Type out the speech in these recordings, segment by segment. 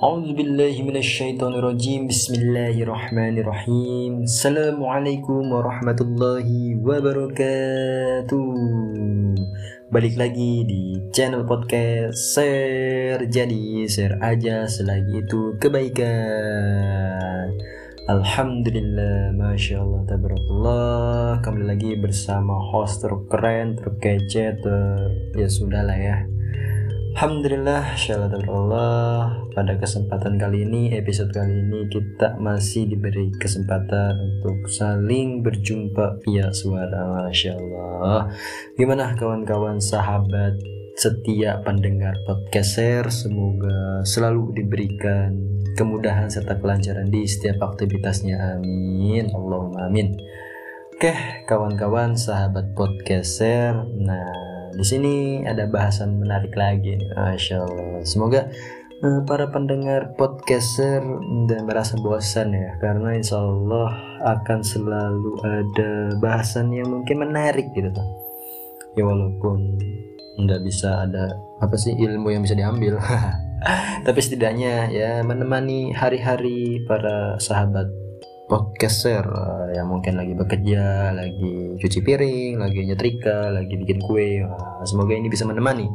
أعوذ بالله من الشيطان الرجيم بسم الله الرحمن الرحيم السلام عليكم ورحمة الله wabarakatuh Balik lagi di channel podcast Share Jadi share aja selagi itu kebaikan Alhamdulillah Masya Allah Tabarakallah Kembali lagi bersama host terkeren Terkece ter... Ya sudah lah ya Alhamdulillah, Allah pada kesempatan kali ini, episode kali ini kita masih diberi kesempatan untuk saling berjumpa via suara, Masya Allah. Gimana kawan-kawan sahabat setia pendengar podcast share, semoga selalu diberikan kemudahan serta kelancaran di setiap aktivitasnya, amin. Allahumma amin. Oke, kawan-kawan sahabat podcast share, nah di sini ada bahasan menarik lagi nih. Masya Allah. Semoga uh, para pendengar podcaster dan merasa bosan ya karena insya Allah akan selalu ada bahasan yang mungkin menarik gitu tuh. Ya walaupun nggak bisa ada apa sih ilmu yang bisa diambil. Tapi setidaknya ya menemani hari-hari para sahabat podcaster uh, yang mungkin lagi bekerja, lagi cuci piring, lagi nyetrika, lagi bikin kue. Uh, semoga ini bisa menemani.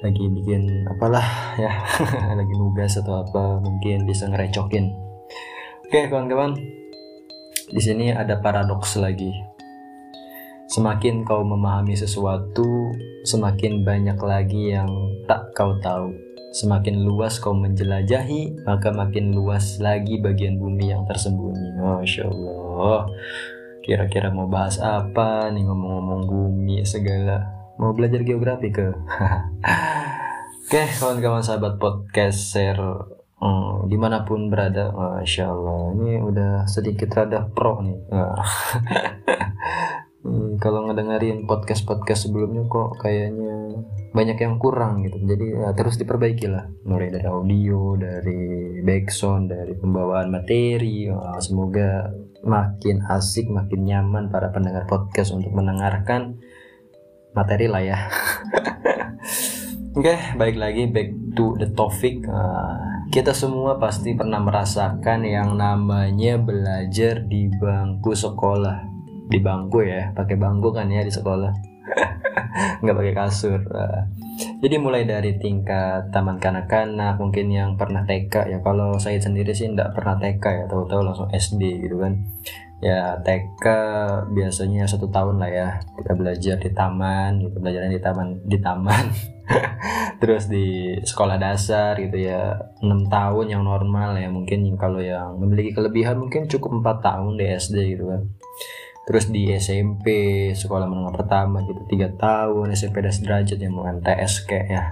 Lagi bikin apalah ya, lagi nugas atau apa mungkin bisa ngerecokin. Oke kawan-kawan, di sini ada paradoks lagi. Semakin kau memahami sesuatu, semakin banyak lagi yang tak kau tahu Semakin luas kau menjelajahi, maka makin luas lagi bagian bumi yang tersembunyi. Masya Allah. Kira-kira mau bahas apa nih ngomong-ngomong bumi segala. Mau belajar geografi ke? Oke, kawan-kawan sahabat podcast share hmm, di mana pun berada, masya Allah. Ini udah sedikit rada pro nih. hmm, kalau ngedengerin podcast podcast sebelumnya kok kayaknya banyak yang kurang gitu. Jadi ya, terus diperbaiki lah. Mulai dari audio dari background dari pembawaan materi. Oh, semoga makin asik makin nyaman para pendengar podcast untuk mendengarkan materi lah ya. Oke, okay, baik lagi back to the topic. Uh, kita semua pasti pernah merasakan yang namanya belajar di bangku sekolah di bangku ya pakai bangku kan ya di sekolah. Nggak pakai kasur. Jadi mulai dari tingkat taman kanak-kanak mungkin yang pernah TK ya. Kalau saya sendiri sih nggak pernah TK ya tahu-tahu langsung SD gitu kan. Ya TK biasanya satu tahun lah ya kita belajar di taman gitu belajarnya di taman di taman. Terus di sekolah dasar gitu ya enam tahun yang normal ya mungkin. Kalau yang memiliki kelebihan mungkin cukup empat tahun di SD gitu kan terus di SMP sekolah menengah pertama gitu tiga tahun SMP das derajat yang mau MTS kayak ya.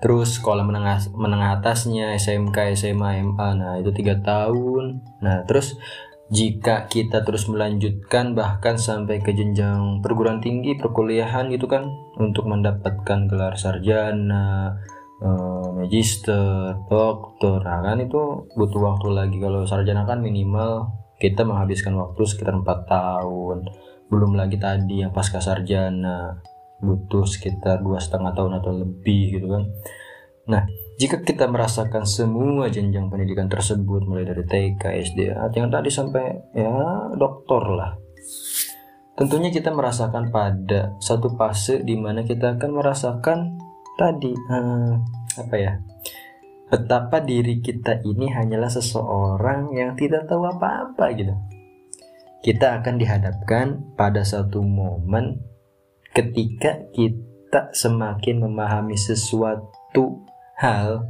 Terus sekolah menengah menengah atasnya SMK SMA MA nah itu tiga tahun. Nah terus jika kita terus melanjutkan bahkan sampai ke jenjang perguruan tinggi perkuliahan gitu kan untuk mendapatkan gelar sarjana eh, magister doktor nah kan itu butuh waktu lagi. Kalau sarjana kan minimal kita menghabiskan waktu sekitar 4 tahun. Belum lagi tadi yang pasca sarjana butuh sekitar dua setengah tahun atau lebih gitu kan. Nah jika kita merasakan semua jenjang pendidikan tersebut mulai dari TK, SD, yang tadi sampai ya doktor lah. Tentunya kita merasakan pada satu fase di mana kita akan merasakan tadi hmm, apa ya betapa diri kita ini hanyalah seseorang yang tidak tahu apa-apa gitu. Kita akan dihadapkan pada satu momen ketika kita semakin memahami sesuatu hal,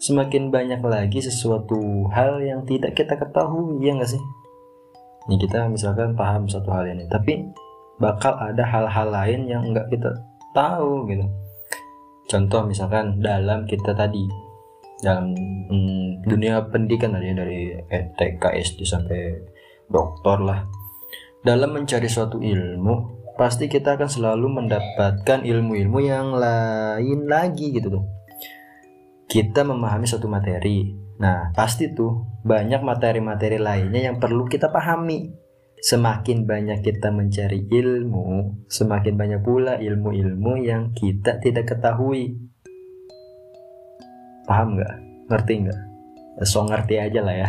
semakin banyak lagi sesuatu hal yang tidak kita ketahui, ya nggak sih? Ini kita misalkan paham satu hal ini, tapi bakal ada hal-hal lain yang nggak kita tahu gitu. Contoh misalkan dalam kita tadi dalam hmm, dunia pendidikan tadi dari TK SD sampai doktor lah. Dalam mencari suatu ilmu pasti kita akan selalu mendapatkan ilmu-ilmu yang lain lagi gitu tuh. Kita memahami suatu materi. Nah pasti tuh banyak materi-materi lainnya yang perlu kita pahami. Semakin banyak kita mencari ilmu semakin banyak pula ilmu-ilmu yang kita tidak ketahui paham nggak? Ngerti nggak? So ngerti aja lah ya.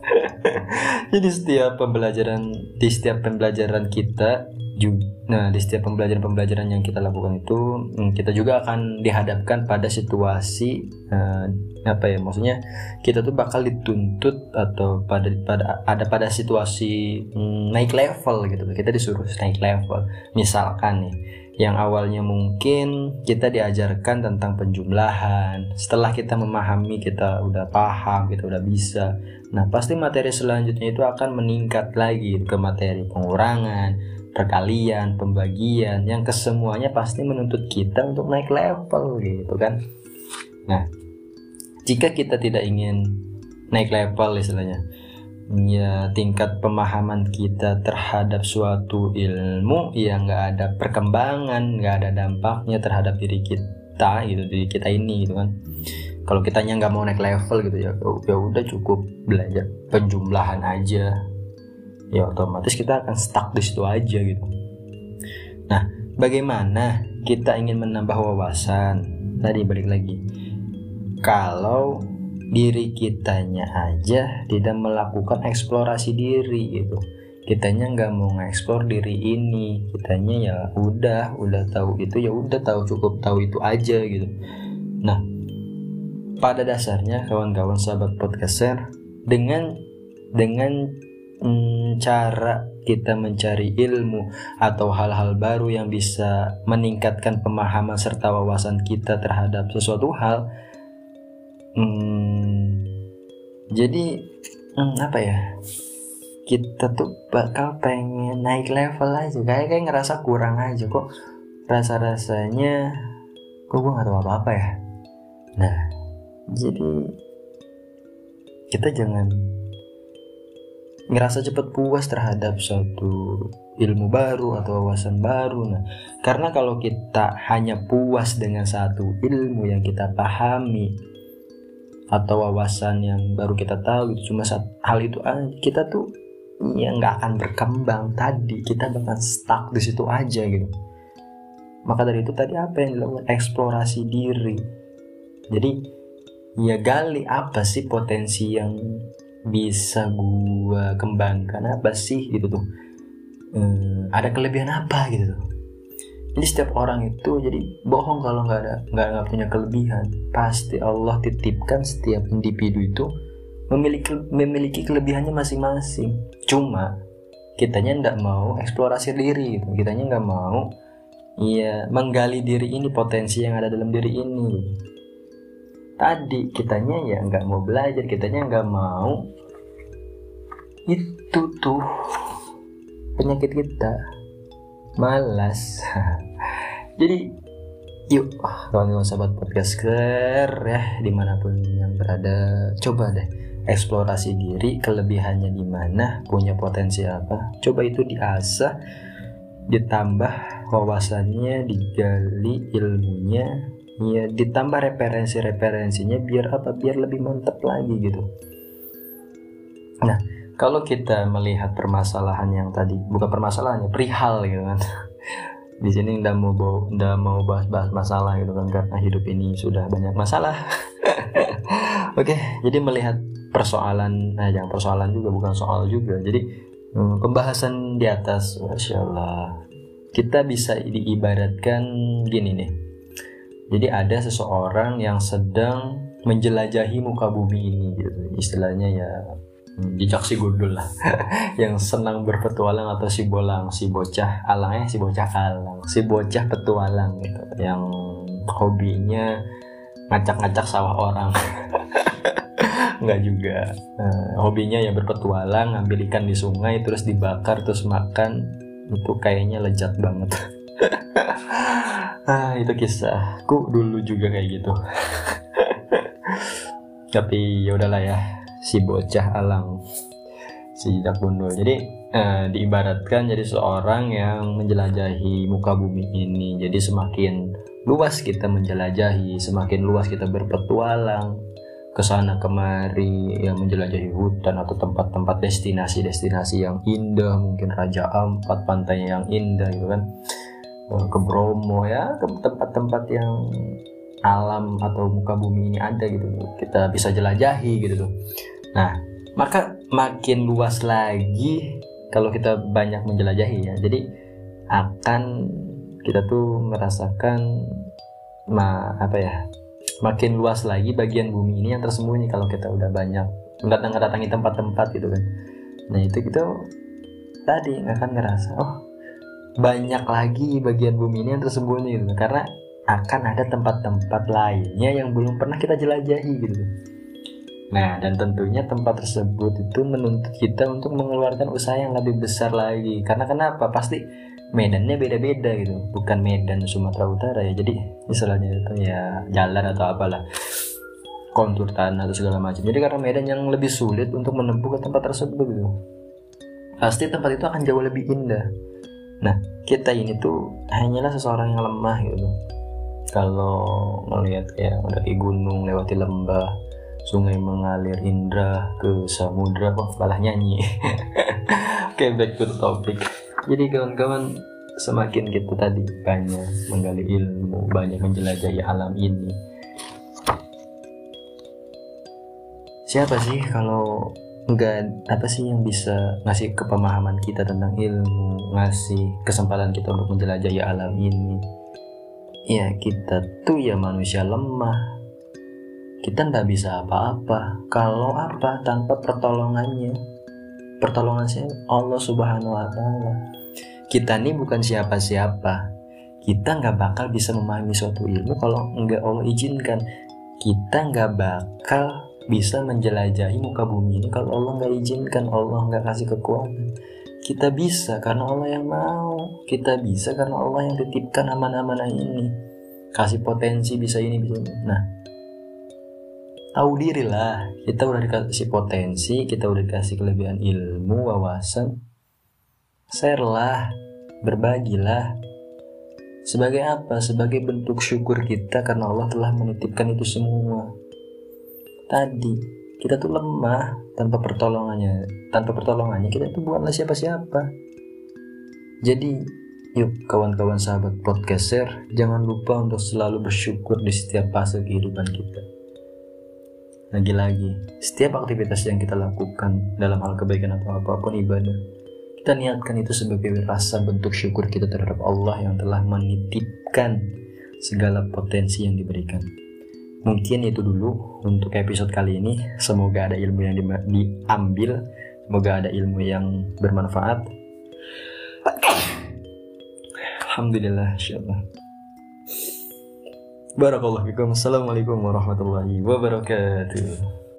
Jadi setiap pembelajaran di setiap pembelajaran kita juga nah di setiap pembelajaran-pembelajaran yang kita lakukan itu hmm, kita juga akan dihadapkan pada situasi uh, apa ya maksudnya kita tuh bakal dituntut atau pada pada ada pada situasi um, naik level gitu. Kita disuruh naik level. Misalkan nih yang awalnya mungkin kita diajarkan tentang penjumlahan. Setelah kita memahami kita udah paham kita udah bisa. Nah pasti materi selanjutnya itu akan meningkat lagi ke materi pengurangan perkalian pembagian yang kesemuanya pasti menuntut kita untuk naik level gitu kan. Nah jika kita tidak ingin naik level istilahnya ya tingkat pemahaman kita terhadap suatu ilmu yang nggak ada perkembangan nggak ada dampaknya terhadap diri kita gitu diri kita ini gitu kan. Kalau kitanya nggak mau naik level gitu ya ya udah cukup belajar penjumlahan aja. Ya otomatis kita akan stuck di situ aja gitu. Nah bagaimana kita ingin menambah wawasan? Tadi balik lagi. Kalau diri kitanya aja tidak melakukan eksplorasi diri gitu. Kitanya nggak mau ngeksplor diri ini. Kitanya ya udah udah tahu itu ya udah tahu cukup tahu itu aja gitu. Nah pada dasarnya kawan-kawan sahabat podcaster dengan dengan mm, cara kita mencari ilmu atau hal-hal baru yang bisa meningkatkan pemahaman serta wawasan kita terhadap sesuatu hal hmm, jadi hmm, apa ya? Kita tuh bakal pengen naik level aja. Kayak kayak ngerasa kurang aja kok. Rasa rasanya kok gue gak tahu apa apa ya? Nah jadi kita jangan ngerasa cepet puas terhadap suatu ilmu baru atau wawasan baru. Nah karena kalau kita hanya puas dengan satu ilmu yang kita pahami atau wawasan yang baru kita tahu gitu. Cuma saat hal itu kita tuh ya nggak akan berkembang. Tadi kita bakal stuck di situ aja gitu. Maka dari itu tadi apa yang dilakukan? Eksplorasi diri. Jadi ya gali apa sih potensi yang bisa gua kembangkan? Apa sih gitu tuh? Hmm, ada kelebihan apa gitu tuh jadi setiap orang itu jadi bohong kalau nggak ada nggak punya kelebihan. Pasti Allah titipkan setiap individu itu memiliki memiliki kelebihannya masing-masing. Cuma kitanya nggak mau eksplorasi diri gitu. Kitanya nggak mau ya menggali diri ini potensi yang ada dalam diri ini. Tadi kitanya ya nggak mau belajar kitanya nggak mau. Itu tuh penyakit kita malas. Jadi yuk kawan-kawan sahabat podcaster ya di mana pun yang berada. Coba deh eksplorasi diri kelebihannya di mana punya potensi apa. Coba itu diasah ditambah wawasannya digali ilmunya ya ditambah referensi-referensinya biar apa? Biar lebih mantap lagi gitu. Nah kalau kita melihat permasalahan yang tadi bukan permasalahannya perihal gitu kan. Di sini ndak mau bawa, ndak mau bahas-bahas masalah gitu kan karena hidup ini sudah banyak masalah. Oke jadi melihat persoalan nah yang persoalan juga bukan soal juga. Jadi hmm, pembahasan di atas masya Allah. Kita bisa diibaratkan gini nih. Jadi ada seseorang yang sedang menjelajahi muka bumi ini gitu. Istilahnya ya jejak si gundul lah. Yang senang berpetualang atau si bolang si bocah alang eh si bocah alang si bocah petualang gitu. Yang hobinya ngacak-ngacak sawah orang. Nggak juga. Nah, hobinya ya berpetualang ngambil ikan di sungai terus dibakar terus makan. Itu kayaknya lezat banget. Ah itu kisahku dulu juga kayak gitu. Tapi ya udahlah ya si bocah alang si Dak Gundul. Jadi eh, diibaratkan jadi seorang yang menjelajahi muka bumi ini. Jadi semakin luas kita menjelajahi semakin luas kita berpetualang ke sana kemari yang menjelajahi hutan atau tempat-tempat destinasi-destinasi yang indah mungkin Raja Ampat pantai yang indah gitu kan. Eh, ke Bromo ya ke tempat-tempat yang alam atau muka bumi ini ada gitu. Kita bisa jelajahi gitu tuh. Nah maka makin luas lagi kalau kita banyak menjelajahi ya. Jadi akan kita tuh merasakan ma apa ya makin luas lagi bagian bumi ini yang tersembunyi kalau kita udah banyak mendatang datangi tempat-tempat gitu kan. Nah itu kita tadi akan ngerasa oh banyak lagi bagian bumi ini yang tersembunyi gitu. Karena akan ada tempat-tempat lainnya yang belum pernah kita jelajahi gitu. Nah, dan tentunya tempat tersebut itu menuntut kita untuk mengeluarkan usaha yang lebih besar lagi. Karena kenapa? Pasti medannya beda-beda gitu. Bukan medan Sumatera Utara ya. Jadi istilahnya itu ya jalan atau apalah kontur tanah atau segala macam. Jadi karena medan yang lebih sulit untuk menempuh ke tempat tersebut gitu. Pasti tempat itu akan jauh lebih indah. Nah, kita ini tuh hanyalah seseorang yang lemah gitu kalau melihat ya mendaki gunung lewati lembah sungai mengalir indah ke samudra wah malah nyanyi. Oke okay, back to the topic. Jadi kawan-kawan semakin kita tadi banyak menggali ilmu banyak menjelajahi alam ini siapa sih kalau nggak apa sih yang bisa ngasih kepemahaman kita tentang ilmu ngasih kesempatan kita untuk menjelajahi alam ini ya kita tuh ya manusia lemah. Kita nggak bisa apa-apa. Kalau apa? Tanpa pertolongannya. Pertolongan saya Allah subhanahu wa ta'ala. Kita ini bukan siapa-siapa. Kita nggak bakal bisa memahami suatu ilmu kalau nggak Allah izinkan. Kita nggak bakal bisa menjelajahi muka bumi ini kalau Allah nggak izinkan. Allah nggak kasih kekuatan kita bisa karena Allah yang mau. Kita bisa karena Allah yang titipkan amanah-amanah ini. Kasih potensi bisa ini bisa ini. Nah tahu diri lah kita udah dikasih potensi kita udah dikasih kelebihan ilmu wawasan. Share lah berbagilah. Sebagai apa? Sebagai bentuk syukur kita karena Allah telah menitipkan itu semua. Tadi kita tuh lemah tanpa pertolongannya. Tanpa pertolongannya kita tuh bukanlah siapa-siapa. Jadi yuk kawan-kawan sahabat podcaster jangan lupa untuk selalu bersyukur di setiap fase kehidupan kita. Lagi-lagi setiap aktivitas yang kita lakukan dalam hal kebaikan atau apa pun ibadah kita niatkan itu sebagai rasa bentuk syukur kita terhadap Allah yang telah menitipkan segala potensi yang diberikan mungkin itu dulu untuk episode kali ini. Semoga ada ilmu yang di diambil. Semoga ada ilmu yang bermanfaat. Alhamdulillah insyaallah Barakallahu fikum. Assalamualaikum warahmatullahi wabarakatuh